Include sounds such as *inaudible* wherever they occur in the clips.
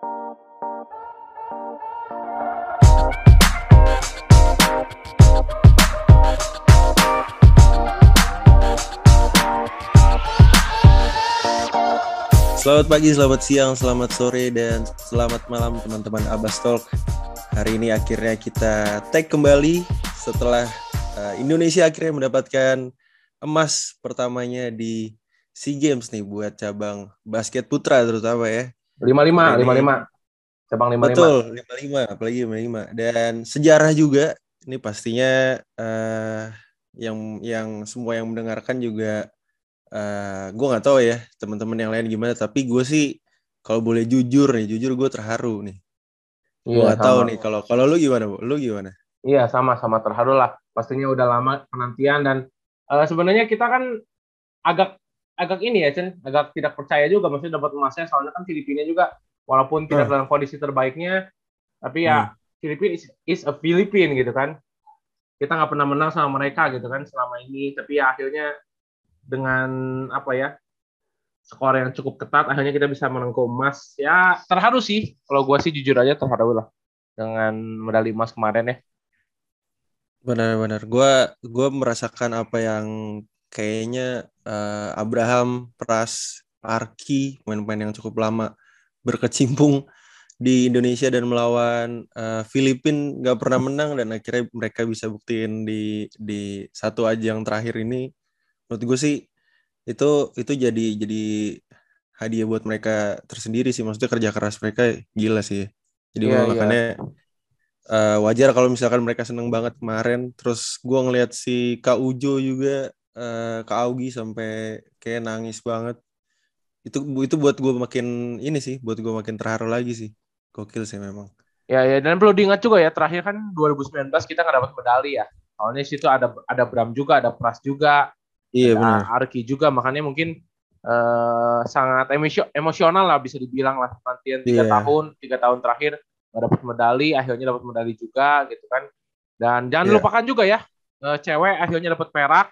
Selamat pagi, selamat siang, selamat sore, dan selamat malam teman-teman Abbas Talk. Hari ini akhirnya kita tag kembali setelah uh, Indonesia akhirnya mendapatkan emas pertamanya di SEA Games nih buat cabang basket putra terutama ya. 55, ini, 55. Cabang 55. Betul, 55, apalagi 55. Dan sejarah juga, ini pastinya uh, yang yang semua yang mendengarkan juga uh, eh, gue nggak tahu ya teman-teman yang lain gimana tapi gue sih kalau boleh jujur nih jujur gue terharu nih gue iya, tahu nih kalau kalau lu gimana bu lu gimana iya sama sama terharu lah pastinya udah lama penantian dan uh, sebenarnya kita kan agak agak ini ya Chen agak tidak percaya juga maksudnya dapat emasnya. Soalnya kan Filipina juga walaupun tidak hmm. dalam kondisi terbaiknya tapi ya hmm. Filipina is, is a Philippine gitu kan. Kita nggak pernah menang sama mereka gitu kan selama ini. Tapi ya akhirnya dengan apa ya skor yang cukup ketat akhirnya kita bisa menengku emas. Ya terharu sih. Kalau gue sih jujur aja terharu lah dengan medali emas kemarin ya. Benar-benar. Gue gue merasakan apa yang kayaknya uh, Abraham Pras Arki pemain-pemain yang cukup lama berkecimpung di Indonesia dan melawan uh, Filipina nggak pernah menang dan akhirnya mereka bisa buktiin di di satu ajang terakhir ini. Menurut gue sih itu itu jadi jadi hadiah buat mereka tersendiri sih. Maksudnya kerja keras mereka gila sih. Jadi yeah, makanya yeah. uh, wajar kalau misalkan mereka seneng banget kemarin. Terus gue ngeliat si Kak Ujo juga uh, Kak Augi sampai kayak nangis banget. Itu itu buat gue makin ini sih buat gue makin terharu lagi sih. Gokil sih memang. Ya ya dan perlu diingat juga ya terakhir kan 2019 kita nggak dapat medali ya. Soalnya situ ada ada Bram juga ada Pras juga Iya benar. Arki juga. Makanya mungkin uh, sangat emosio emosional lah bisa dibilang lah. Nantian tiga yeah. tahun tiga tahun terakhir nggak dapat medali akhirnya dapat medali juga gitu kan. Dan jangan yeah. lupakan juga ya uh, cewek akhirnya dapat perak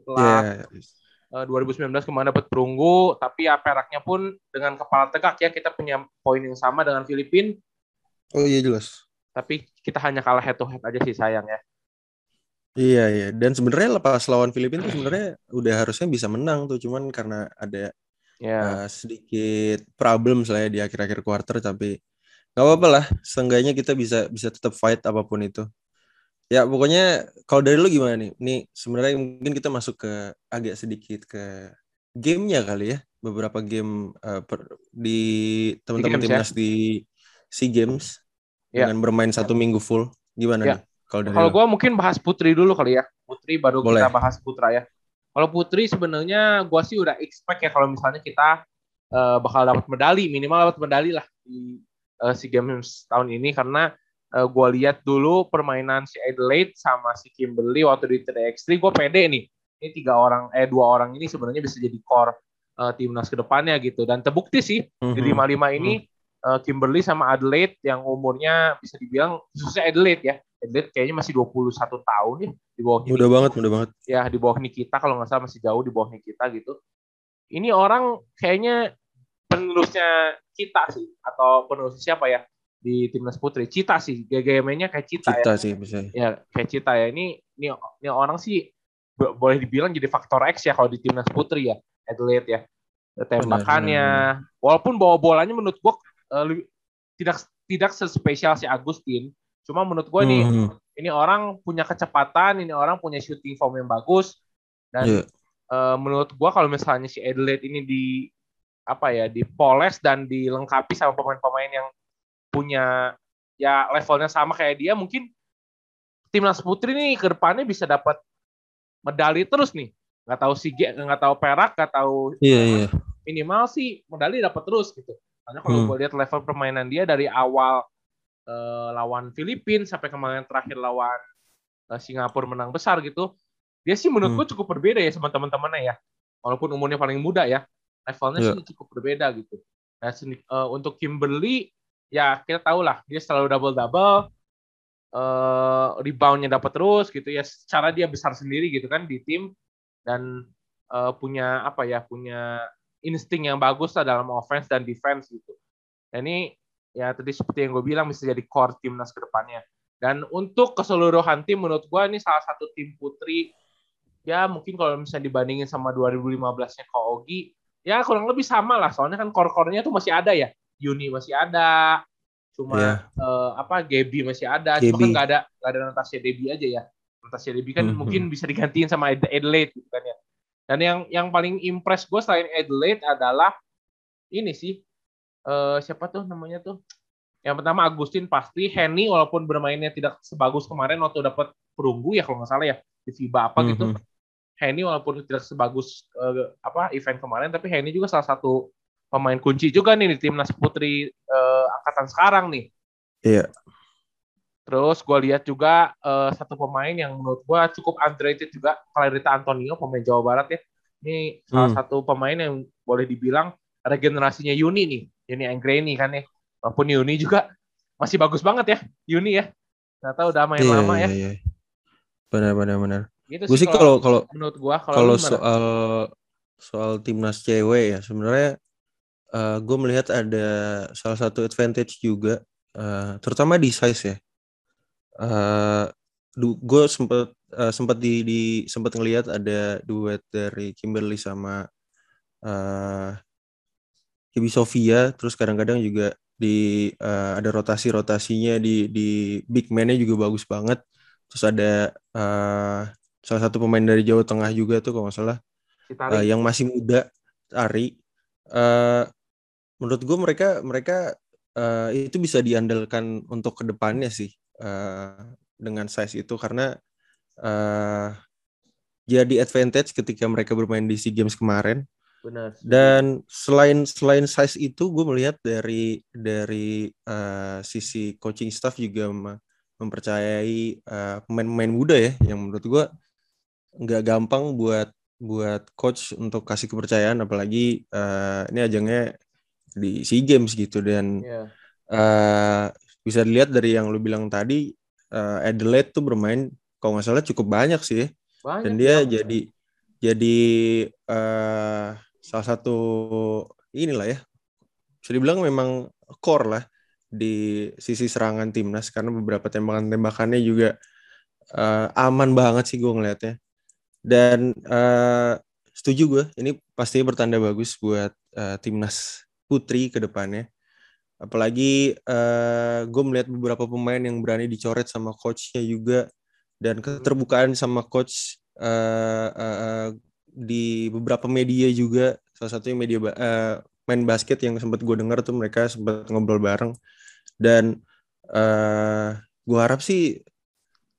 setelah yeah. uh, 2019 kemarin dapat perunggu tapi ya peraknya pun dengan kepala tegak ya kita punya poin yang sama dengan Filipina oh iya jelas tapi kita hanya kalah head to head aja sih sayang ya Iya iya dan sebenarnya lepas lawan Filipina tuh sebenarnya udah harusnya bisa menang tuh cuman karena ada yeah. uh, sedikit problem lah ya di akhir-akhir quarter tapi nggak apa-apa lah seenggaknya kita bisa bisa tetap fight apa pun itu. Ya pokoknya kalau dari lu gimana nih? Nih sebenarnya mungkin kita masuk ke agak sedikit ke gamenya kali ya beberapa game uh, per, di teman-teman timnas ya? di SEA Games yeah. dengan bermain satu minggu full gimana yeah. nih? Kalau kalau gue mungkin bahas Putri dulu kali ya. Putri baru Boleh. kita bahas Putra ya. Kalau Putri sebenarnya gue sih udah expect ya kalau misalnya kita uh, bakal dapat medali minimal dapat medali lah di uh, SEA Games tahun ini karena uh, eh, gue lihat dulu permainan si Adelaide sama si Kimberly waktu di 3x3 gue pede nih. Ini tiga orang eh dua orang ini sebenarnya bisa jadi core uh, timnas ke depannya gitu dan terbukti sih mm-hmm. di lima lima ini uh, Kimberly sama Adelaide yang umurnya bisa dibilang khususnya Adelaide ya Adelaide kayaknya masih 21 tahun ya di bawah Mudah Nikita. banget, mudah banget. Ya, di bawah Nikita kalau nggak salah masih jauh di bawah Nikita gitu. Ini orang kayaknya penerusnya Cita sih atau penerus siapa ya di timnas putri Cita sih GGM-nya kayak Cita, Cita ya. sih bisa. Ya, kayak Cita ya. Ini ini ini orang sih boleh dibilang jadi faktor X ya kalau di timnas putri ya Adelaide ya tembakannya walaupun bawa bolanya menurut gua uh, tidak tidak sespesial si Agustin Cuma menurut nih, hmm. ini orang punya kecepatan, ini orang punya shooting form yang bagus. Dan yeah. Iya. uh, menurut gue kalau misalnya si Adelaide ini di apa ya, dipoles dan dilengkapi sama pemain-pemain yang punya ya levelnya sama kayak dia, mungkin timnas putri nih ke depannya bisa dapat medali terus nih. Nggak tahu si nggak tahu perak, nggak tahu yeah, yeah. minimal sih medali dapat terus gitu. Karena kalau hmm. gue lihat level permainan dia dari awal uh, lawan Filipina sampai kemarin terakhir lawan uh, Singapura menang besar gitu. Dia sih menurut hmm. gue cukup berbeda ya sama teman-temannya ya. Walaupun umurnya paling muda ya, levelnya yeah. sih cukup berbeda gitu. Nah, uh, untuk Kimberly ya kita tahu lah dia selalu double double, uh, reboundnya dapat terus gitu ya. Secara dia besar sendiri gitu kan di tim dan uh, punya apa ya punya insting yang bagus lah dalam offense dan defense gitu. Nah, ini ya tadi seperti yang gue bilang bisa jadi core timnas ke depannya. Dan untuk keseluruhan tim menurut gue ini salah satu tim putri ya mungkin kalau misalnya dibandingin sama 2015-nya Ko Ogi ya kurang lebih sama lah soalnya kan core-core-nya tuh masih ada ya. Yuni masih ada, cuma yeah. Iya. uh, apa Gaby masih ada, Gaby. cuma kan nggak ada nggak ada Natasha Debbie aja ya. Natasha Debbie kan mm -hmm. mungkin bisa digantiin sama Adelaide gitu kan ya. Dan yang yang paling impress gue selain Adelaide adalah ini sih uh, siapa tuh namanya tuh yang pertama Agustin pasti Henny walaupun bermainnya tidak sebagus kemarin waktu dapat perunggu ya kalau nggak salah ya di FIBA apa gitu. Mm -hmm. Henny walaupun tidak sebagus uh, apa event kemarin tapi Henny juga salah satu pemain kunci juga nih di timnas putri uh, angkatan sekarang nih. Iya. Terus gue lihat juga uh, satu pemain yang menurut gue cukup underrated juga Clarita Antonio pemain Jawa Barat ya. Ini salah hmm. satu pemain yang boleh dibilang regenerasinya Yuni nih. Yuni Anggreni kan ya walaupun Yuni juga masih bagus banget ya Yuni ya tahu udah main yeah, lama yeah, ya yeah. benar benar benar gitu gue sih kalau kalau menurut gua kalau soal soal timnas cewek ya sebenarnya uh, eh, gue melihat ada salah satu advantage juga uh, terutama di size ya uh, gue sempat uh, sempat di, di sempat ngelihat ada duet dari Kimberly sama uh, Kibi Sofia terus kadang-kadang juga di uh, ada rotasi-rotasinya di di big man-nya juga bagus banget. Terus ada uh, salah satu pemain dari Jawa Tengah juga tuh kalau nggak salah uh, yang masih muda Ari. Uh, menurut gue mereka mereka uh, itu bisa diandalkan untuk ke depannya sih uh, dengan size itu. Karena uh, jadi advantage ketika mereka bermain di SEA Games kemarin. Benar. Dan selain selain size itu, gue melihat dari dari uh, sisi coaching staff juga mempercayai pemain pemain-pemain muda ya, yang menurut gue nggak gampang buat buat coach untuk kasih kepercayaan, apalagi uh, ini ajangnya di Sea Games gitu dan yeah. Iya. uh, bisa dilihat dari yang lu bilang tadi, uh, Adelaide tuh bermain kalau nggak salah cukup banyak sih, ya. banyak, dan dia banyak. jadi jadi uh, salah satu inilah ya bisa dibilang memang core lah di sisi serangan timnas karena beberapa tembakan-tembakannya juga uh, aman banget sih gue ngeliatnya dan uh, setuju gue ini pasti bertanda bagus buat uh, timnas putri ke depannya. Apalagi uh, gue melihat beberapa pemain yang berani dicoret sama coachnya juga dan keterbukaan sama coach uh, uh, di beberapa media juga. Salah satunya media uh, main basket yang sempat gue dengar tuh mereka sempat ngobrol bareng. Dan uh, gue harap sih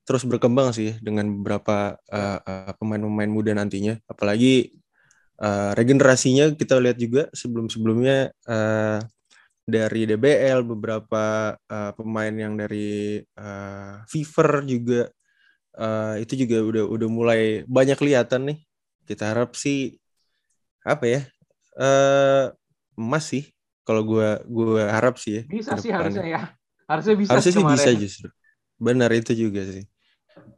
terus berkembang sih dengan beberapa uh, pemain-pemain muda nantinya. Apalagi uh, regenerasinya kita lihat juga sebelum-sebelumnya uh, dari DBL beberapa uh, pemain yang dari uh, Fever juga uh, itu juga udah udah mulai banyak kelihatan nih. Kita harap sih apa ya eh emas sih kalau gue gue harap sih ya bisa sih harusnya ya. Harusnya bisa harusnya sih bisa justru. Benar itu juga sih.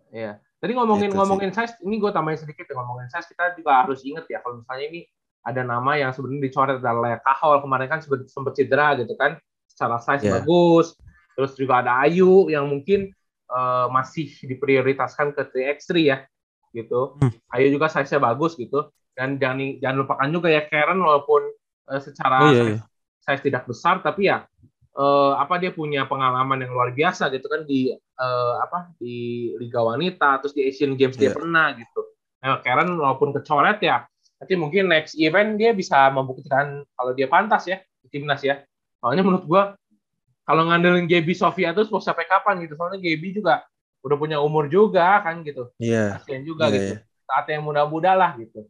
Iya. Tadi ngomongin itu ngomongin sih. size, ini gue tambahin sedikit ya ngomongin size kita juga harus inget ya kalau misalnya ini ada nama yang sebenarnya dicoret adalah Kahol kemarin kan sempat cedera gitu kan, secara size yeah. bagus. Terus juga ada Ayu yang mungkin uh, masih diprioritaskan ke 3x3 ya gitu. Hmm. Ayo juga size-nya bagus gitu. Dan jangan jangan lupakan juga ya Karen walaupun uh, secara oh, iya, iya. Size, size tidak besar tapi ya uh, apa dia punya pengalaman yang luar biasa gitu kan di uh, apa di liga wanita terus di Asian Games yeah. dia iya. pernah gitu. Nah, Karen walaupun kecoret ya, nanti mungkin next event dia bisa membuktikan kalau dia pantas ya di timnas ya. Soalnya menurut gua kalau ngandelin Gaby Sofia tuh mau sampai kapan gitu. Soalnya Gaby juga udah punya umur juga kan gitu. Iya. Yeah. Kasian juga yeah, gitu. Yeah. Saat yang muda-muda lah gitu.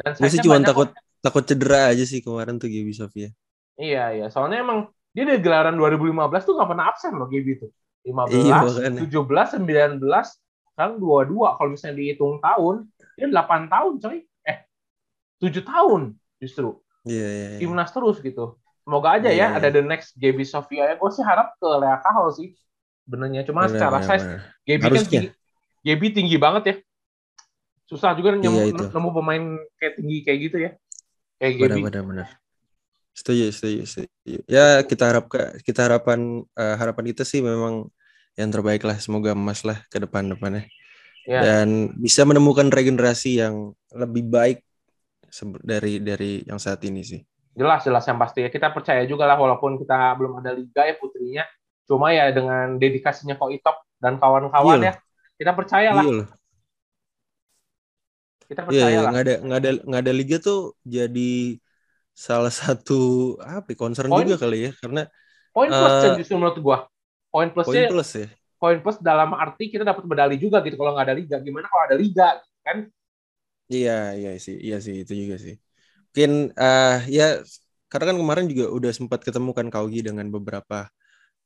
Dan saya sih cuma takut takut cedera aja sih kemarin tuh Gaby Sofia. Iya, iya. Soalnya emang dia di gelaran 2015 tuh gak pernah absen loh Gaby tuh. 15, iya, 17, 19, sekarang 22. Kalau misalnya dihitung tahun, dia 8 tahun coy. Eh, 7 tahun justru. Iya, iya, iya. Timnas terus gitu. Semoga aja yeah, ya yeah. ada the next Gaby Sofia ya. Gue sih harap ke Lea Kahol sih sebenarnya cuma bener, secara bener, size Gaby kan tinggi, Gaby tinggi banget ya susah juga nemu, iya, nemu pemain kayak tinggi kayak gitu ya kayak Gaby benar benar Setuju, setuju, setuju. Ya kita harapkan kita harapan uh, harapan kita sih memang yang terbaik lah. Semoga emas lah ke depan depannya. Ya. Dan bisa menemukan regenerasi yang lebih baik dari dari yang saat ini sih. Jelas, jelas yang pasti ya. Kita percaya juga lah walaupun kita belum ada liga ya putrinya. Cuma ya dengan dedikasinya Ko Itop dan kawan-kawan iya ya, kita percaya lah. Iya kita iya, percaya iya, lah. Nggak ada nggak ada nggak ada liga tuh jadi salah satu apa ya, concern point, juga kali ya karena poin plus uh, justru menurut gua. Poin plusnya poin plus ya. Poin plus dalam arti kita dapat medali juga gitu kalau nggak ada liga. Gimana kalau ada liga kan? Iya, iya sih. Iya sih itu juga sih. Mungkin uh, ya karena kan kemarin juga udah sempat ketemu kan Kaugi dengan beberapa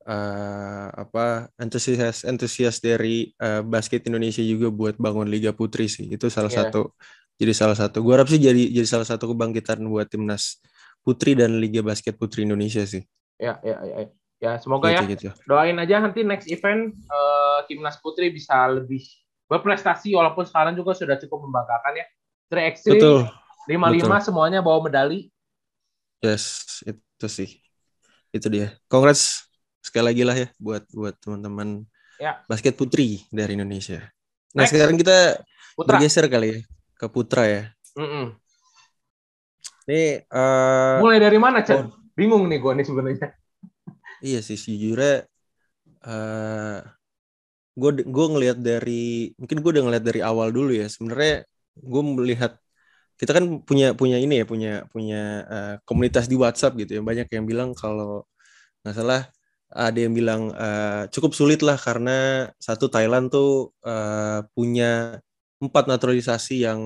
uh, apa antusias antusias dari uh, basket Indonesia juga buat bangun Liga Putri sih itu salah yeah. satu jadi salah satu gue harap sih jadi jadi salah satu kebangkitan buat timnas Putri dan Liga Basket Putri Indonesia sih ya ya ya ya semoga gitu, ya gitu. doain aja nanti next event uh, timnas Putri bisa lebih berprestasi walaupun sekarang juga sudah cukup membanggakan ya 3 x lima lima semuanya bawa medali yes itu sih itu dia congrats sekali lagi lah ya buat buat teman-teman ya. basket putri dari Indonesia. Nah Next. sekarang kita Putra. bergeser kali ya ke Putra ya. Mm -mm. Nih uh, mulai dari mana Chan? Oh. Bingung nih gue nih sebenarnya. *laughs* Iya sih sejujurnya uh, gue gue ngelihat dari mungkin gue udah ngelihat dari awal dulu ya sebenarnya gue melihat kita kan punya punya ini ya punya punya uh, komunitas di WhatsApp gitu ya banyak yang bilang kalau nggak salah ada yang bilang uh, cukup sulit lah karena satu Thailand tuh uh, punya empat naturalisasi yang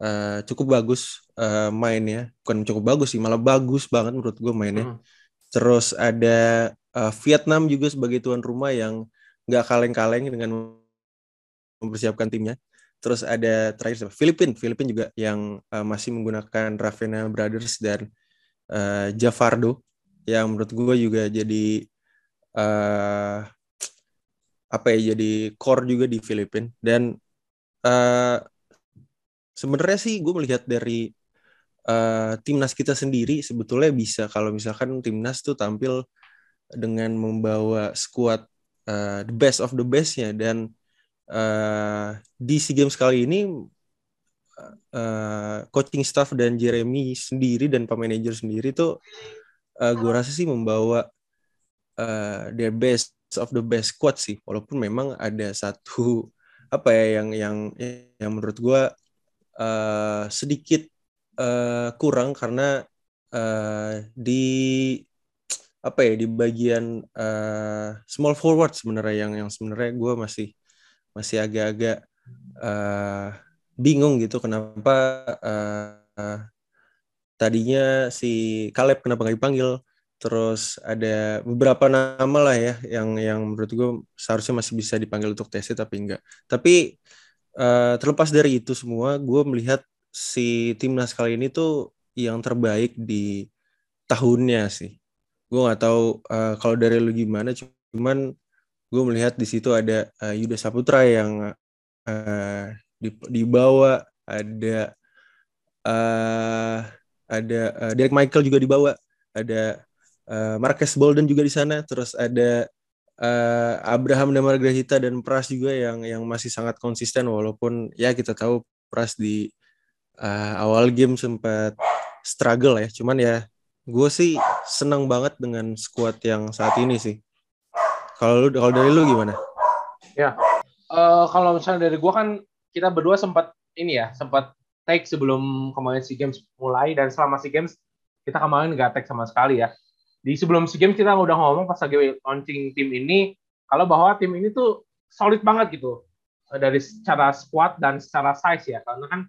uh, cukup bagus uh, mainnya. Bukan cukup bagus sih malah bagus banget menurut gue mainnya. Hmm. terus ada uh, Vietnam juga sebagai tuan rumah yang nggak kaleng-kaleng dengan mempersiapkan timnya. Terus ada terakhir Filipina Filipina juga yang uh, masih menggunakan Ravena Brothers dan uh, Javardo yang menurut gue juga jadi uh, apa ya jadi core juga di Filipina dan uh, sebenarnya sih gue melihat dari uh, timnas kita sendiri sebetulnya bisa kalau misalkan timnas tuh tampil dengan membawa squad uh, the best of the bestnya dan uh, di sea games kali ini uh, coaching staff dan Jeremy sendiri dan pemanajer sendiri tuh uh, gue rasa sih membawa uh, their best of the best squad sih. Walaupun memang ada satu apa ya yang yang yang menurut gue uh, sedikit uh, kurang karena uh, di apa ya di bagian uh, small forward sebenarnya yang yang sebenarnya gue masih masih agak-agak uh, bingung gitu kenapa uh, tadinya si Caleb kenapa nggak dipanggil terus ada beberapa nama lah ya yang yang menurut gue seharusnya masih bisa dipanggil untuk tes tapi enggak. Tapi uh, terlepas dari itu semua gue melihat si timnas kali ini tuh yang terbaik di tahunnya sih. Gue nggak tahu uh, kalau dari lu gimana cuman gue melihat di situ ada uh, Yuda Saputra yang uh, dibawa ada uh, ada uh, Derek Michael juga dibawa ada uh, Marcus Bolden juga di sana terus ada uh, Abraham dan Margarita dan Pras juga yang yang masih sangat konsisten walaupun ya kita tahu Pras di uh, awal game sempat struggle ya. Cuman ya gue sih senang banget dengan squad yang saat ini sih. Kalau kalau dari lu gimana? Ya uh, kalau misalnya dari gue kan kita berdua sempat ini ya sempat take sebelum kemarin si games mulai dan selama si games kita kemarin nggak take sama sekali ya di sebelum SEA Games kita udah ngomong pas lagi launching tim ini kalau bahwa tim ini tuh solid banget gitu. Eh, dari secara squad dan secara size ya. Karena kan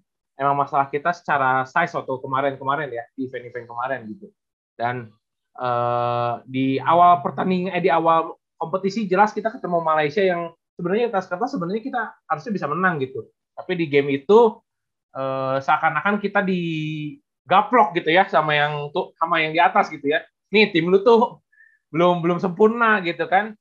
emang masalah kita secara size waktu kemarin-kemarin ya di event-event kemarin gitu. Dan uh, di awal pertandingan eh di awal kompetisi jelas kita ketemu Malaysia yang sebenarnya atas kata sebenarnya kita harusnya bisa menang gitu. Tapi di game itu uh, seakan-akan kita di gaplok gitu ya sama yang tuh sama yang di atas gitu ya nih tim lu tuh belum belum sempurna gitu kan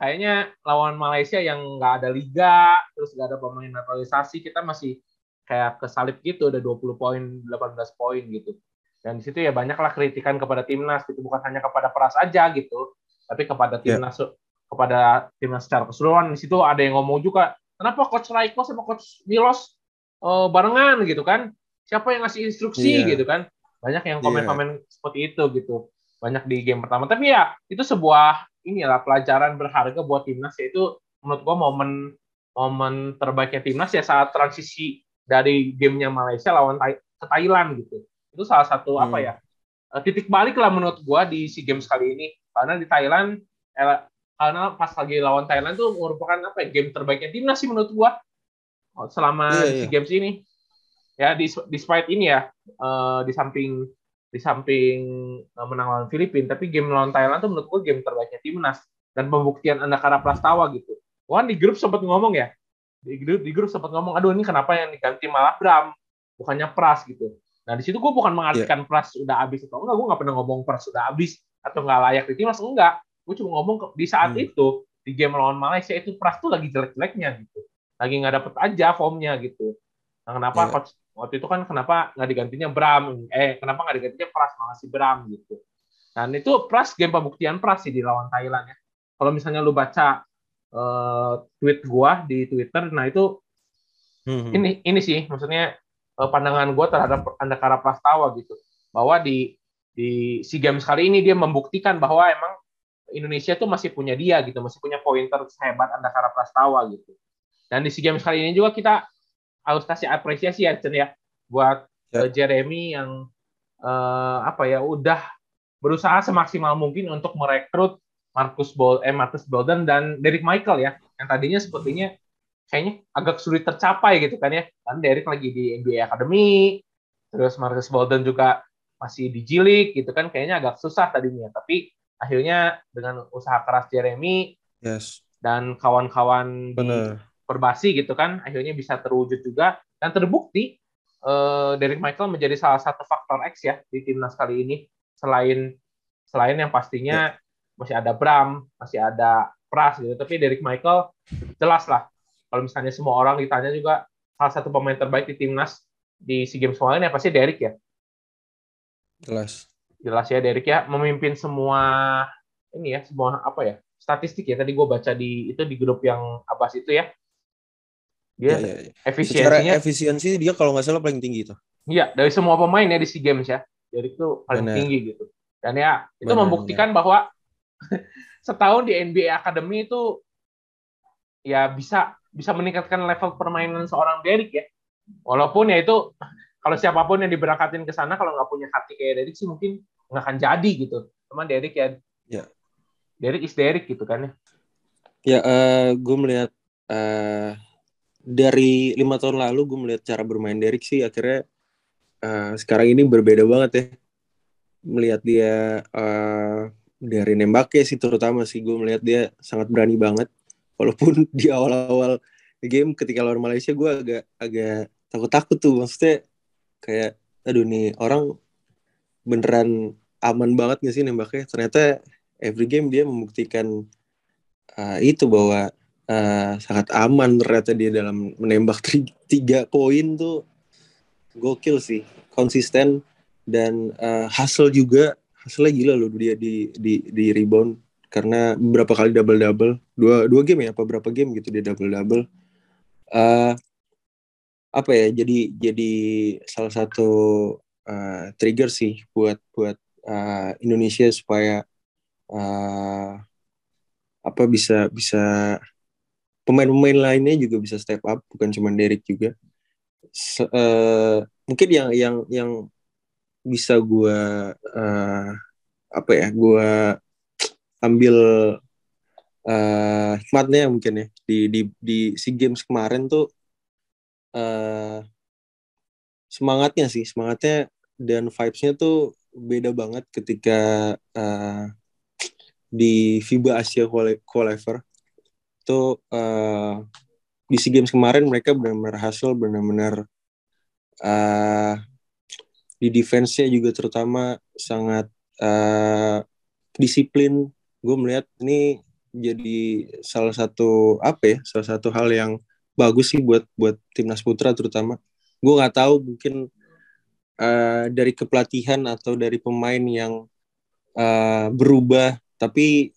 kayaknya lawan Malaysia yang nggak ada liga terus nggak ada pemain naturalisasi kita masih kayak kesalip gitu ada 20 poin 18 poin gitu dan di situ ya banyaklah kritikan kepada timnas itu bukan hanya kepada Pras aja gitu tapi kepada ya. timnas yeah. kepada timnas secara keseluruhan di situ ada yang ngomong juga kenapa coach Raiko sama coach Milos uh, barengan gitu kan siapa yang ngasih instruksi yeah. gitu kan banyak yang komen-komen yeah. seperti itu gitu banyak di game pertama. Tapi ya itu sebuah inilah pelajaran berharga buat timnas yaitu menurut gua momen momen terbaiknya timnas ya saat transisi dari gamenya Malaysia lawan ke Thailand gitu. Itu salah satu hmm. apa ya eh, titik balik lah menurut gua di SEA Games kali ini. Karena di Thailand eh, karena pas lagi lawan Thailand tuh merupakan apa ya, game terbaiknya timnas sih menurut gua. Selama yeah, yeah. SEA Games ini. Ya di despite ini ya uh, di samping di samping uh, menang lawan Filipina tapi game lawan Thailand tuh menurut gua game terbaiknya timnas dan pembuktian Andakara Prastawa gitu. Wah di grup sempat ngomong ya di grup di grup sempat ngomong aduh ini kenapa yang diganti malah Bram bukannya Pras gitu Nah di situ gue bukan mengartikan yeah. Pras udah habis atau enggak, gue nggak pernah ngomong Pras udah habis atau nggak layak di timnas enggak. Gue cuma ngomong di saat hmm. itu di game lawan Malaysia itu Pras tuh lagi jelek-jeleknya gitu, lagi nggak dapet aja formnya gitu. Nah kenapa yeah. coach waktu itu kan kenapa nggak digantinya Bram? Eh kenapa nggak digantinya Pras malah si Bram gitu? Dan itu Pras game pembuktian Pras sih di lawan Thailand ya. Kalau misalnya lu baca uh, tweet gua di Twitter, nah itu hmm. ini ini sih maksudnya Eh, pandangan gue terhadap Andakara Prastawa gitu bahwa di di SEA Games kali ini dia membuktikan bahwa emang Indonesia tuh masih punya dia gitu, masih punya pointer sehebat Andakara Prastawa gitu. Dan di SEA Games kali ini juga kita harus kasih apresiasi ya Chen ya buat ya. Uh, Jeremy yang uh, apa ya udah berusaha semaksimal mungkin untuk merekrut Marcus Bol eh Marcus Bolden dan Derek Michael ya yang tadinya sepertinya kayaknya agak sulit tercapai gitu kan ya. Kan Derek lagi di NBA Academy, terus Marcus Bolden juga masih di Jilik gitu kan kayaknya agak susah tadinya. Tapi akhirnya dengan usaha keras Jeremy yes. dan kawan-kawan di Perbasi gitu kan akhirnya bisa terwujud juga dan terbukti uh, Derek Michael menjadi salah satu faktor X ya di timnas kali ini selain selain yang pastinya yeah. masih ada Bram, masih ada Pras gitu, tapi Derek Michael jelas lah kalau misalnya semua orang ditanya juga salah satu pemain terbaik di timnas di SEA Games kemarin ya pasti Derek ya. Jelas. Jelas ya Derek ya memimpin semua ini ya semua apa ya statistik ya tadi gue baca di itu di grup yang Abbas itu ya. Dia ya, ya, ya. efisiensinya. Secara efisiensi dia kalau nggak salah paling tinggi itu. Iya dari semua pemain ya di SEA Games ya. Derek itu paling Bener. tinggi gitu. Dan ya itu Bener, membuktikan bahwa *laughs* setahun di NBA Academy itu ya bisa bisa meningkatkan level permainan seorang Derek ya. Walaupun ya itu kalau siapa pun yang diberangkatin ke sana kalau nggak punya hati kayak Derek sih mungkin nggak akan jadi gitu. Cuman Derek ya, ya. Derek is Derek gitu kan ya. Ya, uh, eh, gue melihat uh, dari lima tahun lalu gue melihat cara bermain Derek sih akhirnya uh, sekarang ini berbeda banget ya. Melihat dia uh, dari nembaknya sih terutama sih gue melihat dia sangat berani banget. Walaupun *laughs* di awal-awal game ketika lawan Malaysia gue agak agak takut-takut tuh. Maksudnya kayak aduh nih orang beneran aman banget gak sih nembaknya? Ternyata every game dia membuktikan uh, itu bahwa uh, sangat aman ternyata dia dalam menembak tiga poin tuh. Gokil sih konsisten. Dan uh, hasil juga hasilnya gila loh dia di di di rebound. Karena beberapa kali double double dua dua game ya? Apa berapa game gitu dia double double uh, apa ya? Jadi jadi salah satu uh, trigger sih buat buat uh, Indonesia supaya uh, apa bisa bisa pemain-pemain lainnya juga bisa step up bukan cuma Derek juga. Se, uh, mungkin yang yang yang bisa gue uh, apa ya gue ambil uh, hikmatnya mungkin ya di di di si games kemarin tuh uh, semangatnya sih semangatnya dan vibesnya tuh beda banget ketika uh, di FIBA Asia Qualifier tuh uh, di SEA Games kemarin mereka benar-benar hasil benar-benar uh, di defense-nya juga terutama sangat uh, disiplin. Gue melihat ini jadi salah satu apa ya salah satu hal yang bagus sih buat buat timnas putra terutama. Gue nggak tahu mungkin uh, dari kepelatihan atau dari pemain yang uh, berubah tapi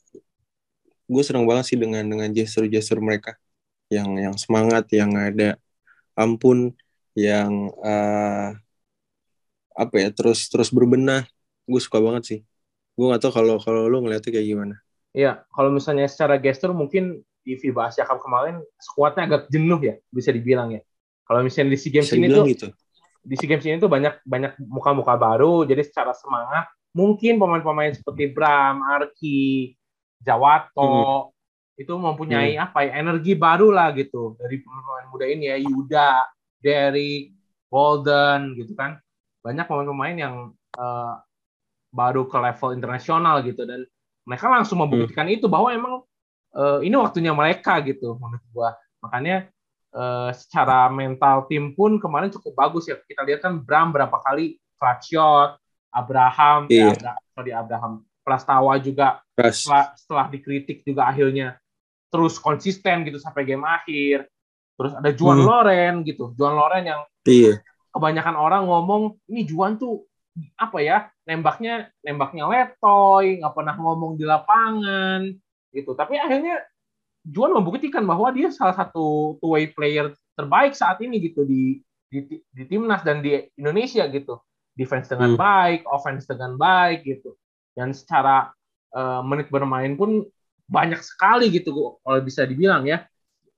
gue senang banget sih dengan dengan gesture-gesture mereka yang yang semangat yang ada ampun yang uh, apa ya terus terus berbenah gue suka banget sih gue gak tau kalau kalau lo ngeliatnya kayak gimana Iya, kalau misalnya secara gestur mungkin di FIBA Asia Cup kemarin skuadnya agak jenuh ya, bisa dibilang ya. Kalau misalnya di SEA Games ini tuh gitu. di SEA Games ini tuh banyak banyak muka-muka baru, jadi secara semangat mungkin pemain-pemain seperti Bram, Arki, Jawato hmm. itu mempunyai hmm. apa ya energi baru lah gitu dari pemain muda ini ya Yuda, Derek, Golden gitu kan banyak pemain-pemain yang uh, baru ke level internasional gitu dan mereka langsung membuktikan hmm. itu bahwa emang uh, ini waktunya mereka gitu menurut gua makanya uh, secara mental tim pun kemarin cukup bagus ya kita lihat kan Bram berapa kali clutch shot Abraham yeah. ya, sorry Abraham Prastawa juga setelah, setelah dikritik juga akhirnya terus konsisten gitu sampai game akhir terus ada Juan hmm. Loren gitu Juan Loren yang yeah. kebanyakan orang ngomong ini Juan tuh apa ya nembaknya nembaknya letoy nggak pernah ngomong di lapangan gitu tapi akhirnya Juan membuktikan bahwa dia salah satu two way player terbaik saat ini gitu di di, di timnas dan di Indonesia gitu defense dengan hmm. baik offense dengan baik gitu dan secara uh, menit bermain pun banyak sekali gitu kalau bisa dibilang ya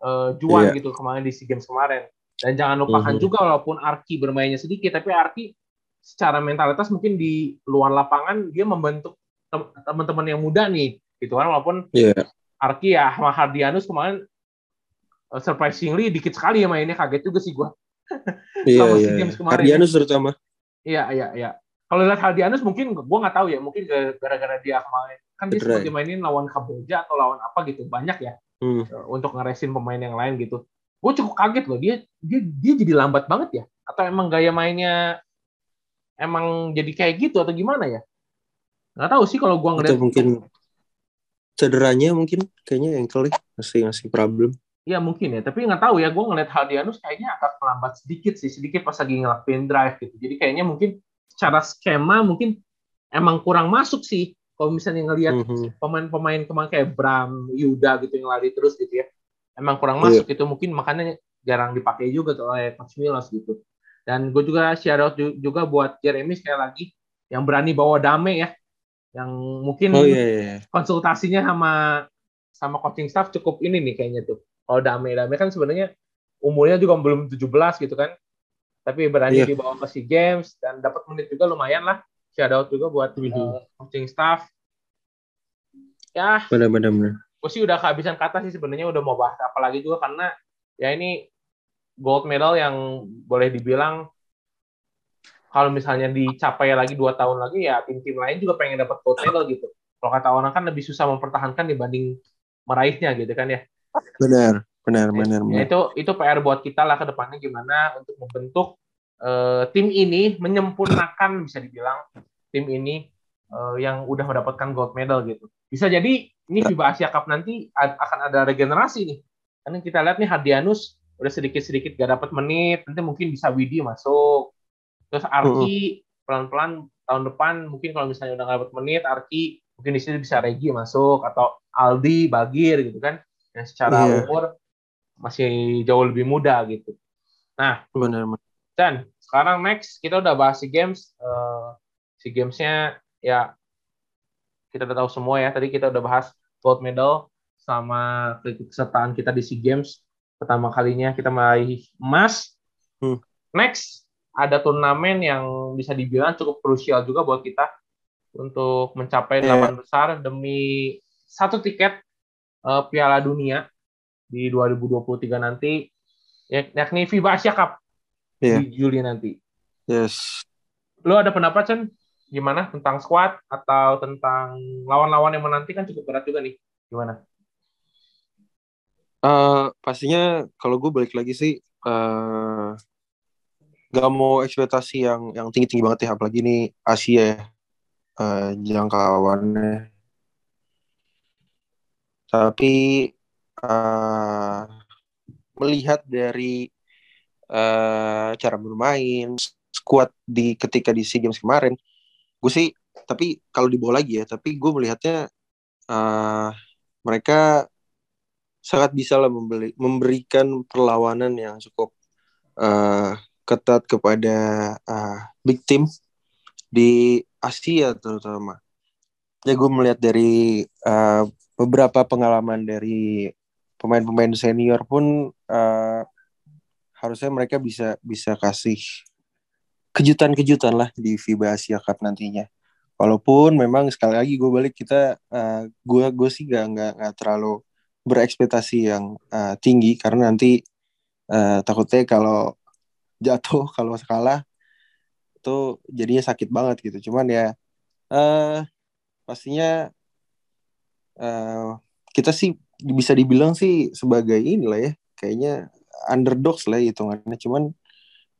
uh, Juan yeah. gitu kemarin di SEA Games kemarin dan jangan lupakan mm -hmm. juga walaupun Arki bermainnya sedikit tapi Arki secara mentalitas mungkin di luar lapangan dia membentuk teman-teman yang muda nih gitu kan walaupun yeah. Arki ya sama Hardianus kemarin uh, surprisingly dikit sekali ya mainnya kaget juga sih gua. *laughs* Iya iya. iya. Hardianus terutama. Iya iya iya. Kalau lihat Hardianus mungkin gua nggak tahu ya mungkin gara-gara dia kemarin kan dia sempat dimainin lawan Kamboja atau lawan apa gitu banyak ya hmm. Eh, untuk ngeresin pemain yang lain gitu. Gue cukup kaget loh dia dia dia jadi lambat banget ya atau emang gaya mainnya emang jadi kayak gitu atau gimana ya? Nggak tahu sih kalau gua ngeliat. Atau mungkin cederanya mungkin kayaknya ankle masih masih problem. Iya mungkin ya, tapi nggak tahu ya. Gue ngeliat Haldianus kayaknya agak melambat sedikit sih, sedikit pas lagi ngelakuin drive gitu. Jadi kayaknya mungkin secara skema mungkin emang kurang masuk sih. Kalau misalnya ngelihat mm-hmm. pemain-pemain kemarin kayak Bram, Yuda gitu yang lari terus gitu ya, emang kurang yeah. masuk itu mungkin makanya jarang dipakai juga tuh oleh Coach Milos gitu. Dan gue juga share out juga buat Jeremy sekali lagi yang berani bawa Dame ya. Yang mungkin oh, iya, iya, iya. konsultasinya sama sama coaching staff cukup ini nih kayaknya tuh. Kalau Dame, Dame kan sebenarnya umurnya juga belum 17 gitu kan. Tapi berani yeah. dibawa ke SEA Games dan dapat menit juga lumayan lah. Shout out juga buat mm -hmm. uh, coaching staff. Ya. Benar-benar. Gue sih udah kehabisan kata sih sebenarnya udah mau bahas apa lagi juga karena ya ini gold medal yang boleh dibilang kalau misalnya dicapai lagi dua tahun lagi ya tim-tim lain juga pengen dapat gold medal gitu. Kalau kata orang kan lebih susah mempertahankan dibanding meraihnya gitu kan ya. Benar, benar, ya, benar. Ya, itu itu PR buat kita lah ke depannya gimana untuk membentuk uh, tim ini menyempurnakan bisa dibilang tim ini uh, yang udah mendapatkan gold medal gitu. Bisa jadi ini FIBA Asia Cup nanti akan ada regenerasi nih. Karena kita lihat nih Hardianus udah sedikit-sedikit gak dapat menit, nanti mungkin bisa Widi masuk. Terus Arki pelan-pelan tahun depan mungkin kalau misalnya udah gak dapat menit, Arki mungkin di sini bisa Regi masuk atau Aldi, Bagir gitu kan, yang secara yeah. umur masih jauh lebih muda gitu. Nah, benar. Dan sekarang next kita udah bahas si games, uh, si gamesnya ya kita udah tahu semua ya. Tadi kita udah bahas gold medal sama kesertaan kita di SEA Games pertama kalinya kita meraih emas. Hmm. Next ada turnamen yang bisa dibilang cukup krusial juga buat kita untuk mencapai iya. delapan yeah. besar demi satu tiket uh, Piala Dunia di 2023 nanti yakni FIBA Asia Cup yeah. di Juli nanti. Yes. Lo ada pendapat Chen gimana tentang squad atau tentang lawan-lawan yang menanti kan cukup berat juga nih. Gimana? Uh, pastinya kalau gue balik lagi sih uh, gak mau ekspektasi yang yang tinggi tinggi banget ya apalagi ini Asia ya uh, jangkauannya tapi uh, melihat dari uh, cara bermain skuad di ketika di SEA Games kemarin, gue sih tapi kalau dibawa lagi ya, tapi gue melihatnya uh, mereka sangat bisa lah membeli, memberikan perlawanan yang cukup uh, ketat kepada uh, big team di Asia terutama. Ya gue melihat dari uh, beberapa pengalaman dari pemain-pemain senior pun uh, harusnya mereka bisa bisa kasih kejutan-kejutan lah di FIBA Asia Cup nantinya. Walaupun memang sekali lagi gue balik kita uh, gue gue sih gak nggak nggak terlalu berekspektasi yang uh, tinggi karena nanti uh, takutnya kalau jatuh *laughs* kalau kalah itu jadinya sakit banget gitu. Cuman ya uh, pastinya uh, kita sih bisa dibilang sih sebagai inilah ya kayaknya underdogs lah hitungannya. Cuman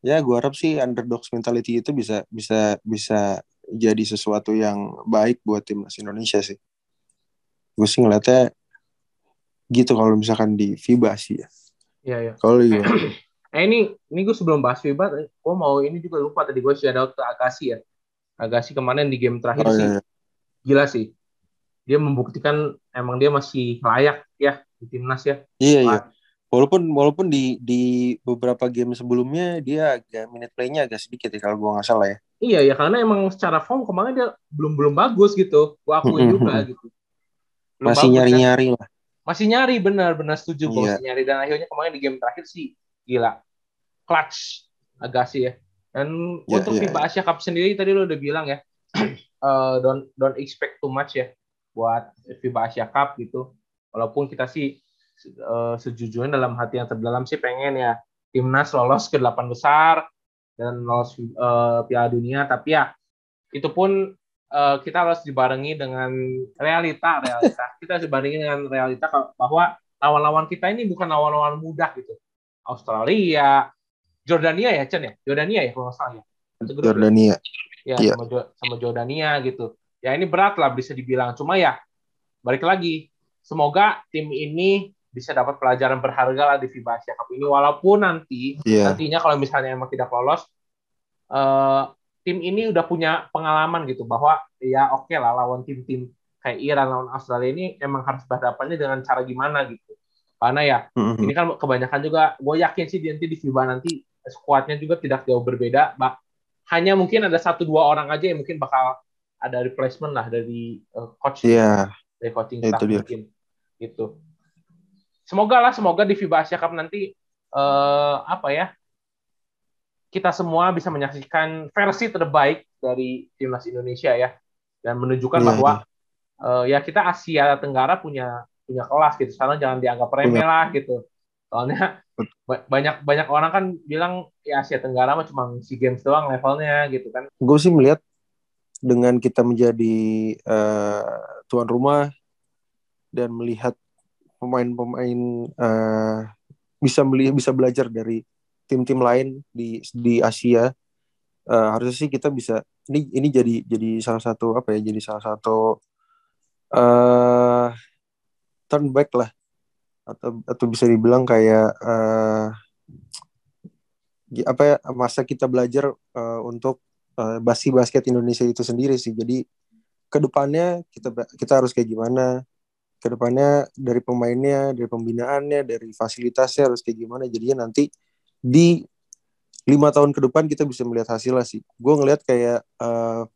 ya gue harap sih underdogs mentality itu bisa bisa bisa jadi sesuatu yang baik buat timnas Indonesia sih. Gue sih ngeliatnya gitu kalau misalkan di FIBA sih ya. Iya iya. Kalau iya *clears throat* eh ini ini gue sebelum bahas FIBA gue mau ini juga lupa tadi gue shout out ke Agassi ya. Agassi kemarin di game terakhir oh, sih. iya, iya. gila sih dia membuktikan emang dia masih layak ya di timnas ya. Iya iya. Walaupun walaupun di di beberapa game sebelumnya dia agak minute playnya agak sedikit ya kalau gua nggak salah ya. Iya ya karena emang secara form kemarin dia belum belum bagus gitu. Gua akui juga gitu. Belum masih nyari nyari kan? lah. Masih nyari benar benar setuju iya. masih nyari. Dan akhirnya kemarin di game terakhir sih gila. Clutch agak sih ya. Dan yeah, untuk yeah, FIBA yeah. Asia Cup sendiri tadi lo udah bilang ya uh, *clears throat* don't don't expect too much ya buat FIBA Asia Cup gitu. Walaupun kita sih uh, sejujurnya dalam hati yang terdalam sih pengen ya timnas lolos ke delapan besar dan lolos uh, Piala Dunia. Tapi ya itu pun uh, kita harus dibarengi dengan realita realita. *laughs* Kita harus dibarengi dengan realita bahwa lawan-lawan kita ini bukan lawan-lawan mudah gitu. Australia Jordania ya Chen ya? Jordania ya kalau nggak salah ya? Jordania. Ya yeah. sama, sama Jordania gitu ya ini berat lah bisa dibilang. Cuma ya balik lagi. Semoga tim ini bisa dapat pelajaran berharga lah di FIBA Asia Cup ini. Walaupun nanti yeah. nantinya kalau misalnya emang tidak lolos uh, tim ini udah punya pengalaman gitu bahwa ya oke okay lah lawan tim-tim kayak Iran lawan Australia ini emang harus berhadapannya dengan cara gimana gitu. Karena ya mm-hmm. ini kan kebanyakan juga gue yakin sih nanti di FIBA nanti skuadnya juga tidak jauh berbeda bah, hanya mungkin ada satu dua orang aja yang mungkin bakal ada replacement lah dari uh, coach yeah. dari coaching staff mungkin gitu. Semoga lah semoga di FIBA Asia Cup nanti uh, apa ya kita semua bisa menyaksikan versi terbaik dari timnas Indonesia ya. Dan menunjukkan yeah, bahwa yeah. Uh, ya kita Asia Tenggara punya punya kelas gitu. Sekarang jangan dianggap remeh lah gitu. Soalnya banyak banyak orang kan bilang ya Asia Tenggara mah cuma si games doang levelnya gitu kan. Gue sih melihat dengan kita menjadi uh, tuan rumah dan melihat pemain-pemain uh, bisa melihat bisa belajar dari tim-tim lain di di Asia uh, harusnya sih kita bisa ini ini jadi jadi salah satu apa ya jadi salah satu uh, turn back lah. Atau atau bisa dibilang kayak uh, apa ya masa kita belajar uh, untuk uh, basi basket Indonesia itu sendiri sih jadi ke depannya kita kita harus kayak gimana ke depannya dari pemainnya, dari pembinaannya, dari fasilitasnya harus kayak gimana. Jadinya nanti di lima tahun ke depan kita bisa melihat hasilnya sih. Gue ngelihat kayak uh,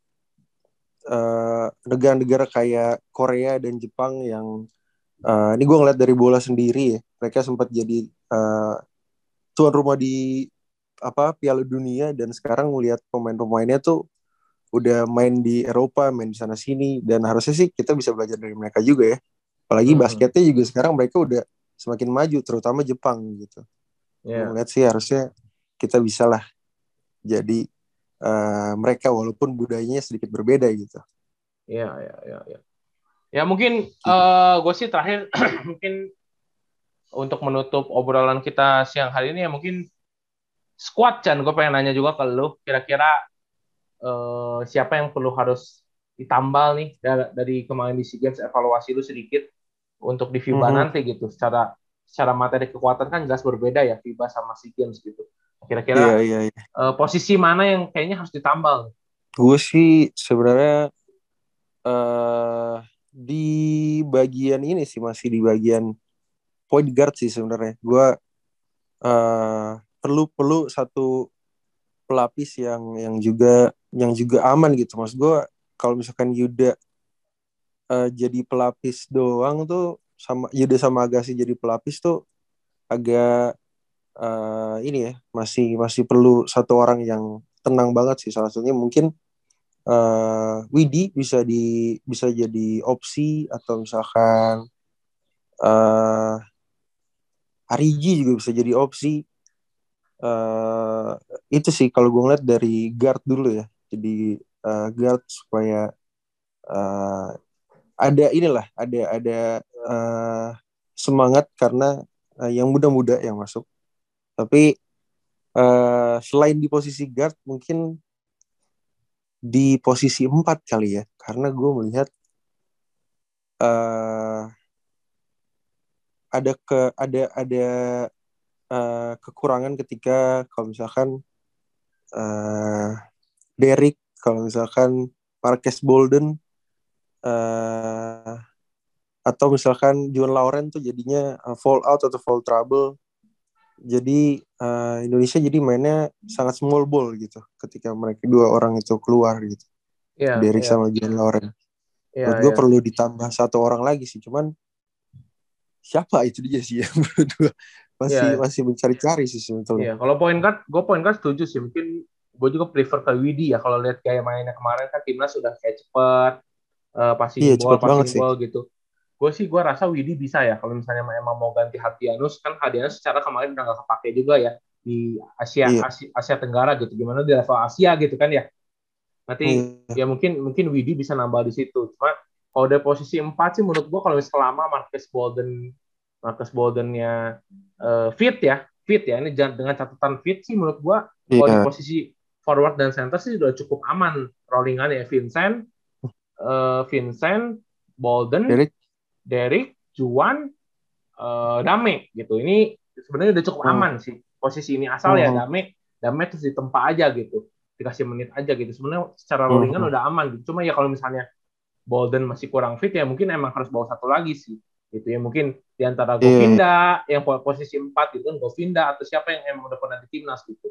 uh, negara-negara kayak Korea dan Jepang yang uh, ini gue ngeliat dari bola sendiri ya. Mereka sempat jadi uh, tuan rumah di apa Piala Dunia dan sekarang melihat pemain-pemainnya tuh udah main di Eropa, main di sana sini dan harusnya sih kita bisa belajar dari mereka juga ya. Apalagi hmm. basketnya juga sekarang mereka udah semakin maju, terutama Jepang gitu. Yeah. Melihat sih harusnya kita bisa lah jadi uh, mereka walaupun budayanya sedikit berbeda gitu. Iya, iya, iya. Ya. ya mungkin uh, eh, gue sih terakhir *clears throat* mungkin untuk menutup obrolan kita siang hari ini ya mungkin squad Chan gue pengen nanya juga ke lu kira-kira uh, siapa yang perlu harus ditambal nih dari, dari kemarin di SEA Games evaluasi lu sedikit untuk di FIBA mm -hmm. nanti gitu secara secara materi kekuatan kan jelas berbeda ya FIBA sama SEA Games gitu Kira-kira Iya, iya, iya. eh, posisi mana yang kayaknya harus ditambal? Gue sih sebenarnya eh di bagian ini sih masih di bagian point guard sih sebenarnya. Gue eh perlu perlu satu pelapis yang yang juga yang juga aman gitu. Mas gue kalau misalkan Yuda eh, jadi pelapis doang tuh sama Yuda sama Agassi jadi pelapis tuh agak eh, ini ya masih masih perlu satu orang yang tenang banget sih salah satunya mungkin eh Widi bisa di bisa jadi opsi atau misalkan eh Arigi juga bisa jadi opsi eh itu sih kalau gue ngeliat dari guard dulu ya. Jadi eh, guard supaya eh, ada inilah ada ada eh, semangat karena eh, yang muda-muda yang masuk. Tapi eh, selain di posisi guard mungkin di posisi 4 kali ya. Karena gue melihat eh ada ke ada ada eh, kekurangan ketika kalau misalkan eh Derek kalau misalkan Marques Bolden eh atau misalkan Juan Lauren tuh jadinya eh, fall out atau fall trouble jadi eh, Indonesia jadi mainnya sangat small ball gitu ketika mereka dua orang itu keluar gitu Iya. Derek iya, sama Juan Lauren iya, menurut gue iya. perlu ditambah satu orang lagi sih cuman siapa itu dia sih ya menurut gue masih Iya. masih mencari-cari sih sebetulnya Iya, kalau point guard, gue point guard setuju sih. Mungkin gue juga prefer ke Widi ya. Kalau lihat kayak mainnya kemarin kan timnas sudah kayak cepet, eh, passing Iya, ball, cepet banget passing sih. ball gitu. Gue sih gue rasa Widi bisa ya. Kalau misalnya emang mau ganti Hardianus, kan Hardianus secara kemarin udah gak kepake juga ya di Asia, Iya. Asia Asia Tenggara gitu. Gimana di level Asia gitu kan ya. Nanti Iya. ya mungkin mungkin Widi bisa nambah di situ. Cuma kalau udah posisi 4 sih menurut gue kalau misalnya lama Marcus Bolden Marcus Boldennya eh, fit ya, fit ya. Ini dengan catatan fit sih menurut gue kalau di posisi forward dan center sih udah cukup aman rollingan ya Vincent, eh, Vincent, Bolden, Derek Derek, Juan, eh, Dame gitu. Ini sebenarnya udah cukup Hmm. aman sih posisi ini asal ya Hmm. Dame, Dame terus ditempa aja gitu, dikasih menit aja gitu. Sebenarnya secara Hmm. rollingan udah aman gitu. Cuma ya kalau misalnya Bolden masih kurang fit ya mungkin emang harus bawa satu lagi sih. Gitu ya mungkin di antara Iya. Govinda yang po- posisi 4 gitu kan Govinda atau siapa yang emang udah pernah di timnas gitu.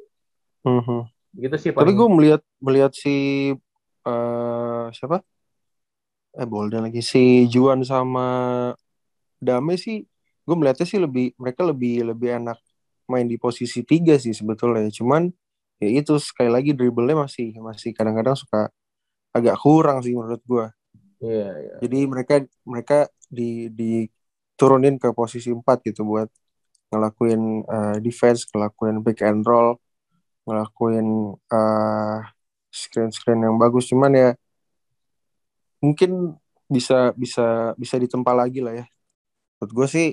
Mhm. Gitu sih Tapi paling. gue melihat melihat si eh siapa? Eh Bolden lagi si Juan sama Dame sih, gue melihatnya sih lebih mereka lebih lebih enak main di posisi tiga sih sebetulnya. Cuman ya itu sekali lagi dribblenya masih masih kadang-kadang suka agak kurang sih menurut gue. Iya, iya. Jadi mereka mereka di diturunin ke posisi 4 gitu buat ngelakuin eh, defense, ngelakuin pick and roll, ngelakuin eh, screen-screen yang bagus. Cuman ya mungkin bisa bisa bisa ditempa lagi lah ya. Menurut gue sih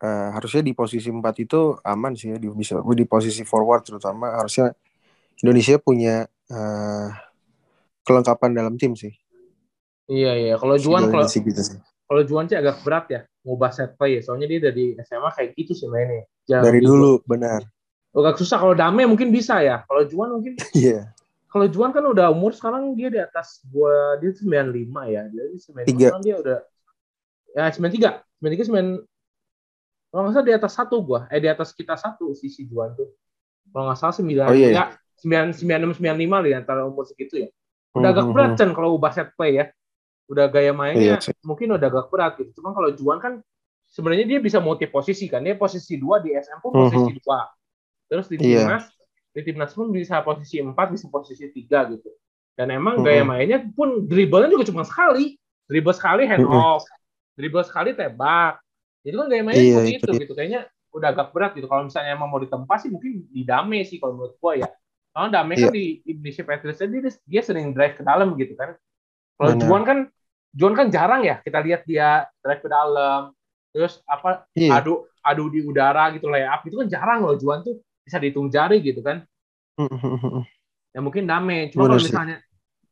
eh, harusnya di posisi 4 itu aman sih ya di bisa di posisi forward terutama harusnya Indonesia punya eh, kelengkapan dalam tim sih. Iya, iya. Kalau Juan kalau gitu sih. kalau Juan sih agak berat ya ngubah set play ya. Soalnya dia dari SMA kayak gitu sih mainnya. Jangan Dari di- dulu benar. Agak susah kalau Dame mungkin bisa ya. Kalau Juan mungkin *laughs* Iya. kalau Juan kan udah umur sekarang dia di atas gua dia 95 ya. Jadi 95 Tiga. sekarang dia udah ya 93. 93 9 kalau nggak salah di atas satu gua. Eh di atas kita satu sisi Juan tuh. Kalau nggak salah 9 Oh, iya, ya, 9 96 95 di antara umur segitu ya. Udah agak Mhm. berat Chan kalau ubah set play ya. Udah gaya mainnya Iya mungkin udah agak berat gitu. Cuma kalau Juan kan sebenarnya dia bisa multi posisi kan. Dia posisi 2 di SM pun posisi 2. Terus di. Iya. timnas di timnas pun bisa posisi 4, bisa posisi 3 gitu. Dan emang Mhm. gaya mainnya pun dribblenya juga cuma sekali. Dribble sekali hand Mhm. off. Dribble sekali tembak. Jadi kan gaya mainnya Iya, seperti itu gitu. Kayaknya udah agak berat gitu. Kalau misalnya emang mau ditempa sih mungkin di Dame sih kalau menurut gua ya. Karena Dame kan Iya. di Indonesia Patriots dia, dia sering drive ke dalam gitu kan. Kalau. Juan kan Juan kan jarang ya kita lihat dia drive ke dalam. Terus apa Iya. adu adu di udara gitu layup itu kan jarang loh Juan tuh bisa dihitung jari gitu kan. *laughs* Ya mungkin Dame. Cuma kalau misalnya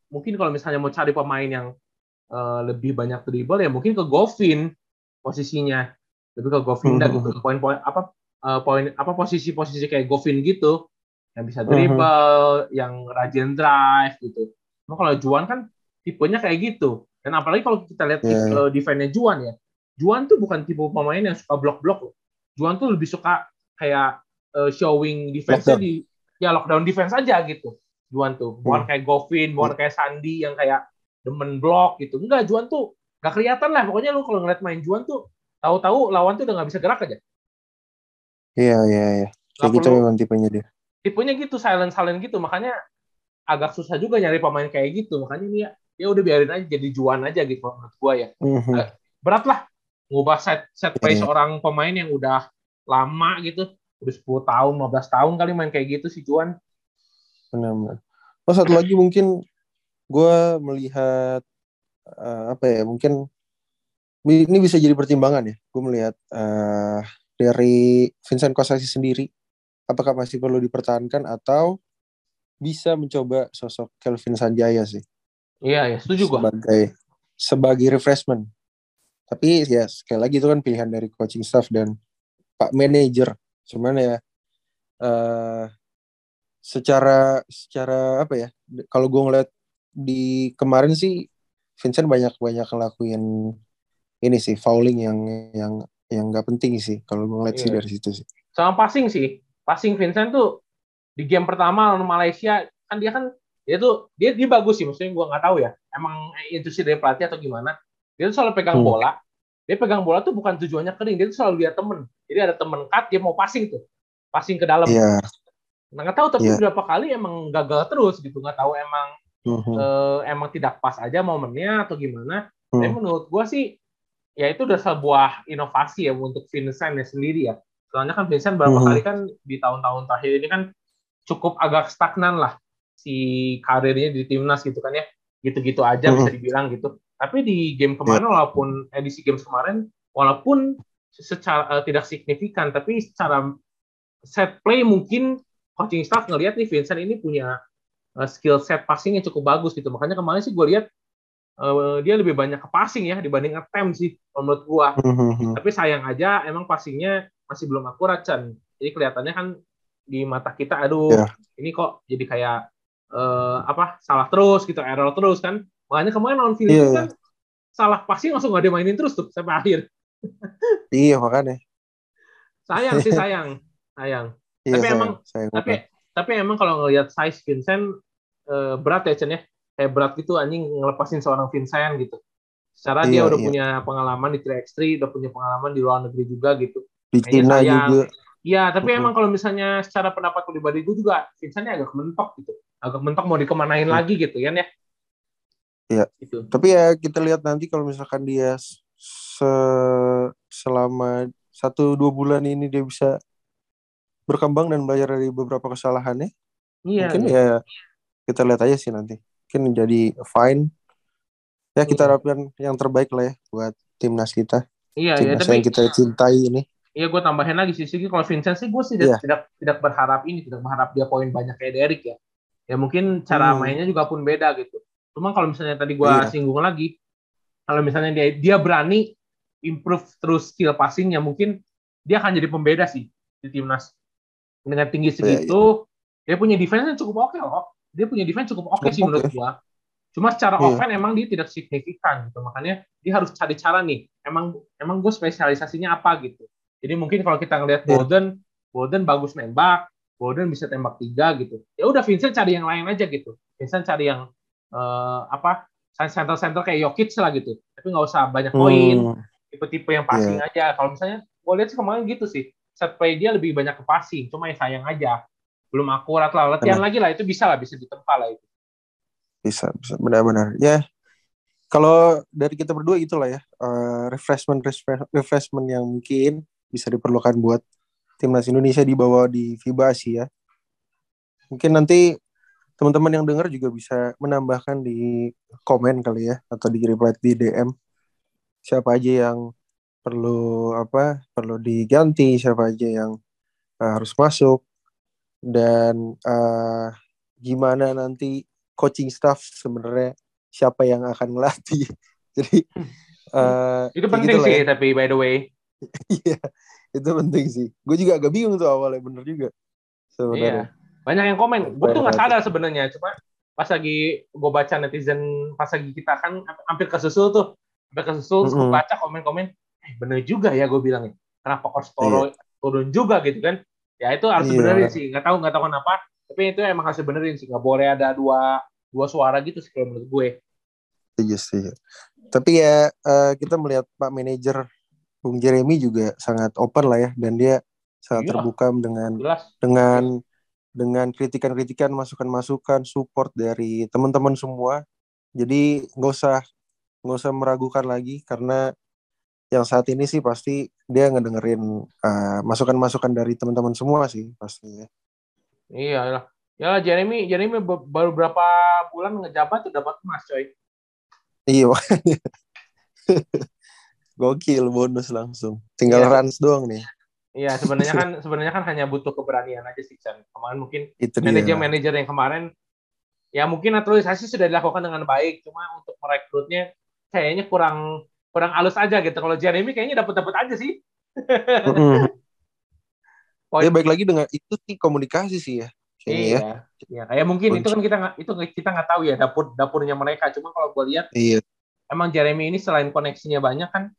mungkin kalau misalnya mau cari pemain yang eh, lebih banyak dribble ya mungkin ke Govin posisinya. Lebih ke Govinda Mhm. gitu. Poin-poin apa uh, poin apa posisi-posisi kayak Govin gitu yang bisa dribble, uh-huh. yang rajin drive gitu. Cuma kalau Juan kan tipenya kayak gitu. Dan apalagi kalau kita lihat yeah. uh, defense Juan ya. Juan tuh bukan tipe pemain yang suka blok-blok Juan tuh lebih suka kayak uh, showing defense di ya lockdown defense aja gitu. Juan tuh. Bukan hmm. kayak Govin, bukan hmm. kayak Sandi yang kayak demen blok gitu. Enggak, Juan tuh gak kelihatan lah. Pokoknya lu kalau ngeliat main Juan tuh tahu-tahu lawan tuh udah gak bisa gerak aja. Iya, iya, iya. Kayak gitu memang tipenya dia tipenya gitu silent silent gitu makanya agak susah juga nyari pemain kayak gitu makanya ini ya ya udah biarin aja jadi juan aja gitu menurut gua ya mm-hmm. berat lah ngubah set set play yeah. seorang pemain yang udah lama gitu udah 10 tahun 15 tahun kali main kayak gitu si Juan benar-benar oh satu lagi mungkin gue melihat uh, apa ya mungkin ini bisa jadi pertimbangan ya gue melihat uh, dari Vincent Kosasi sendiri apakah masih perlu dipertahankan atau bisa mencoba sosok Kelvin Sanjaya sih. Iya, ya, setuju gua. Sebagai sebagai refreshment. Tapi ya sekali lagi itu kan pilihan dari coaching staff dan Pak manager. Cuman ya uh, secara secara apa ya? Kalau gue ngeliat di kemarin sih Vincent banyak banyak ngelakuin ini sih fouling yang yang yang nggak penting sih kalau gue ngeliat iya. sih dari situ sih. Sama passing sih passing Vincent tuh di game pertama lawan Malaysia kan dia kan dia tuh dia dia bagus sih maksudnya gue nggak tahu ya emang intuisi dari pelatih atau gimana dia tuh selalu pegang hmm. bola dia pegang bola tuh bukan tujuannya kering dia tuh selalu lihat temen jadi ada temen cut dia mau passing tuh passing ke dalam yeah. nah nggak tahu tapi yeah. berapa kali emang gagal terus gitu nggak tahu emang uh-huh. uh, emang tidak pas aja momennya atau gimana uh tapi menurut gue sih ya itu udah sebuah inovasi ya untuk Vincent ya sendiri ya Soalnya kan Vincent beberapa hmm. kali kan di tahun-tahun terakhir ini kan cukup agak stagnan lah si karirnya di timnas gitu kan ya. Gitu-gitu aja hmm. bisa dibilang gitu. Tapi di game kemarin yeah. walaupun edisi game kemarin walaupun secara uh, tidak signifikan tapi secara set play mungkin coaching staff ngelihat nih Vincent ini punya uh, skill set passing yang cukup bagus gitu. Makanya kemarin sih gue lihat uh, dia lebih banyak ke passing ya dibanding attempt sih menurut gua. Mm-hmm. Tapi sayang aja emang passingnya masih belum akurat Chan. Jadi kelihatannya kan di mata kita aduh yeah. ini kok jadi kayak uh, apa salah terus gitu error terus kan. Makanya kemarin on field yeah, kan salah passing langsung gak dimainin terus tuh sampai akhir. *laughs* iya makanya. Sayang sih *laughs* sayang, sayang. Iya, tapi sayang, emang sayang, tapi tapi emang kalau ngelihat size Vincent uh, berat ya Chen ya. Kayak berat gitu anjing ngelepasin seorang Vincent gitu. Secara iya, dia udah iya. punya pengalaman di 3x3, udah punya pengalaman di luar negeri juga gitu di Cina juga. Iya, tapi emang kalau misalnya secara pendapat pribadi gue juga Vincentnya agak mentok gitu. Agak mentok mau dikemanain hmm. lagi gitu kan ya. Iya. Gitu. Tapi ya kita lihat nanti kalau misalkan dia se selama satu dua bulan ini dia bisa berkembang dan belajar dari beberapa kesalahannya. Iya. Mungkin iya. ya kita lihat aja sih nanti. Mungkin jadi fine. Ya kita iya. harapkan yang terbaik lah ya buat timnas kita. Iya, timnas ya, tapi... yang kita cintai ini. Iya gue tambahin lagi sih, sih kalau Vincent sih gue sih yeah. tidak tidak berharap ini, tidak berharap dia poin banyak kayak Derek ya. Ya mungkin cara hmm. mainnya juga pun beda gitu. Cuma kalau misalnya tadi gue yeah. singgung lagi, kalau misalnya dia dia berani improve terus skill passingnya, mungkin dia akan jadi pembeda sih di timnas. Dengan tinggi segitu, yeah, yeah. dia punya defense cukup oke okay loh. Dia punya defense cukup oke okay sih menurut gue. Cuma secara yeah. offense emang dia tidak signifikan gitu. Makanya dia harus cari cara nih. Emang emang gue spesialisasinya apa gitu jadi mungkin kalau kita ngelihat iya. Bolden, Bolden bagus nembak, Bolden bisa tembak tiga gitu. Ya udah Vincent cari yang lain aja gitu. Vincent cari yang uh, apa center-center kayak Jokic lah gitu. Tapi nggak usah banyak poin, hmm. tipe-tipe yang passing yeah. aja. Kalau misalnya gue lihat sih kemarin gitu sih. Set play dia lebih banyak ke passing, cuma ya sayang aja. Belum akurat lah. Latihan lagi lah itu bisa lah, bisa ditempa lah itu. Bisa, bisa benar-benar. Ya, kalau dari kita berdua itulah ya uh, refreshment refreshment yang mungkin bisa diperlukan buat timnas Indonesia dibawa di FIBA Asia. Mungkin nanti teman-teman yang dengar juga bisa menambahkan di komen kali ya atau di reply di DM siapa aja yang perlu apa perlu diganti siapa aja yang uh, harus masuk. Dan uh, gimana nanti coaching staff sebenarnya siapa yang akan ngelatih. *laughs* Jadi uh, itu penting sih ya. tapi by the way. *laughs* Iya, itu penting sih. Gue juga agak bingung tuh awalnya bener juga. Sebenarnya. Iya. Banyak yang komen. Gue tuh nggak sadar sebenarnya. Cuma pas lagi gue baca netizen pas lagi kita kan hampir kesusul tuh. Hampir kesusul. Mm -hmm. Gue baca komen-komen. Eh bener juga ya gue bilang. Kenapa Coach Toro iya. turun juga gitu kan. Ya itu harus iya. benerin sih. Nggak tahu nggak tahu kenapa. Tapi itu emang harus benerin sih. Nggak boleh ada dua dua suara gitu sih kalau menurut gue. Setuju, setuju. Tapi ya uh, kita melihat Pak Manajer Bung Jeremy juga sangat open lah ya dan dia sangat iya. terbuka dengan Jelas. dengan dengan kritikan-kritikan, masukan-masukan, support dari teman-teman semua. Jadi nggak usah nggak usah meragukan lagi karena yang saat ini sih pasti dia ngedengerin uh, masukan-masukan dari teman-teman semua sih pastinya. Iya lah. Ya Jeremy Jeremy baru berapa bulan ngejabat tuh dapat emas coy. Iya *laughs* Gokil bonus langsung. Tinggal ya. runs doang nih. Iya, sebenarnya kan *laughs* sebenarnya kan hanya butuh keberanian aja sih Chan. Kemarin mungkin manajer-manajer yang kemarin ya mungkin naturalisasi sudah dilakukan dengan baik, cuma untuk merekrutnya kayaknya kurang kurang halus aja gitu. Kalau Jeremy kayaknya dapat-dapat aja sih. mm Ya *laughs* baik lagi dengan itu sih komunikasi sih ya. iya. Ya. Iya, kayak mungkin itu kan kita nggak itu kita nggak tahu ya dapur dapurnya mereka. Cuma kalau gue lihat, iya. emang Jeremy ini selain koneksinya banyak kan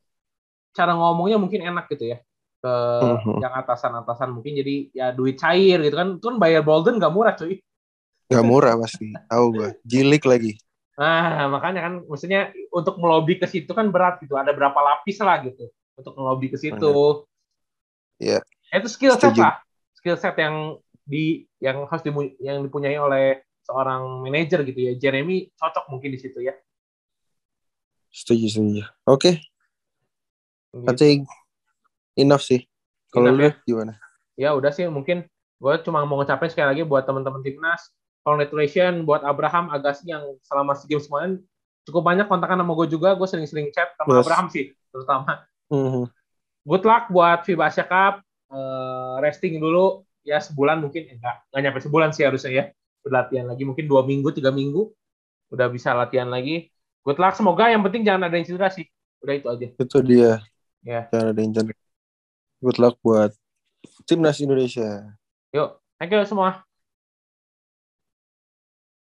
cara ngomongnya mungkin enak gitu ya ke uh-huh. yang atasan-atasan mungkin. Jadi ya duit cair gitu kan. Itu kan bayar Bolden gak murah cuy. Gak murah pasti. Tahu gue jilik lagi. Nah makanya kan maksudnya untuk melobi ke situ kan berat gitu. Ada berapa lapis lah gitu untuk melobi ke situ. Ya yeah. itu skill set lah. Skill set yang di yang harus di, yang dipunyai oleh seorang manajer gitu ya. Jeremy cocok mungkin di situ ya. Setuju setuju. Oke Gitu. I think enough sih. Kalau lu ya? gimana? Ya udah sih mungkin gue cuma mau ngucapin sekali lagi buat teman-teman timnas, congratulations buat Abraham Agassi yang selama SEA Games kemarin cukup banyak kontakan sama gue juga, gue sering-sering chat sama yes. Abraham sih terutama. Mm-hmm. Good luck buat FIBA Asia Cup, uh, resting dulu ya sebulan mungkin enggak enggak nyampe sebulan sih harusnya ya berlatihan lagi mungkin dua minggu tiga minggu udah bisa latihan lagi good luck semoga yang penting jangan ada yang cedera sih udah itu aja itu dia Ya. Ada injury. Good luck buat timnas Indonesia. Yuk, thank you semua.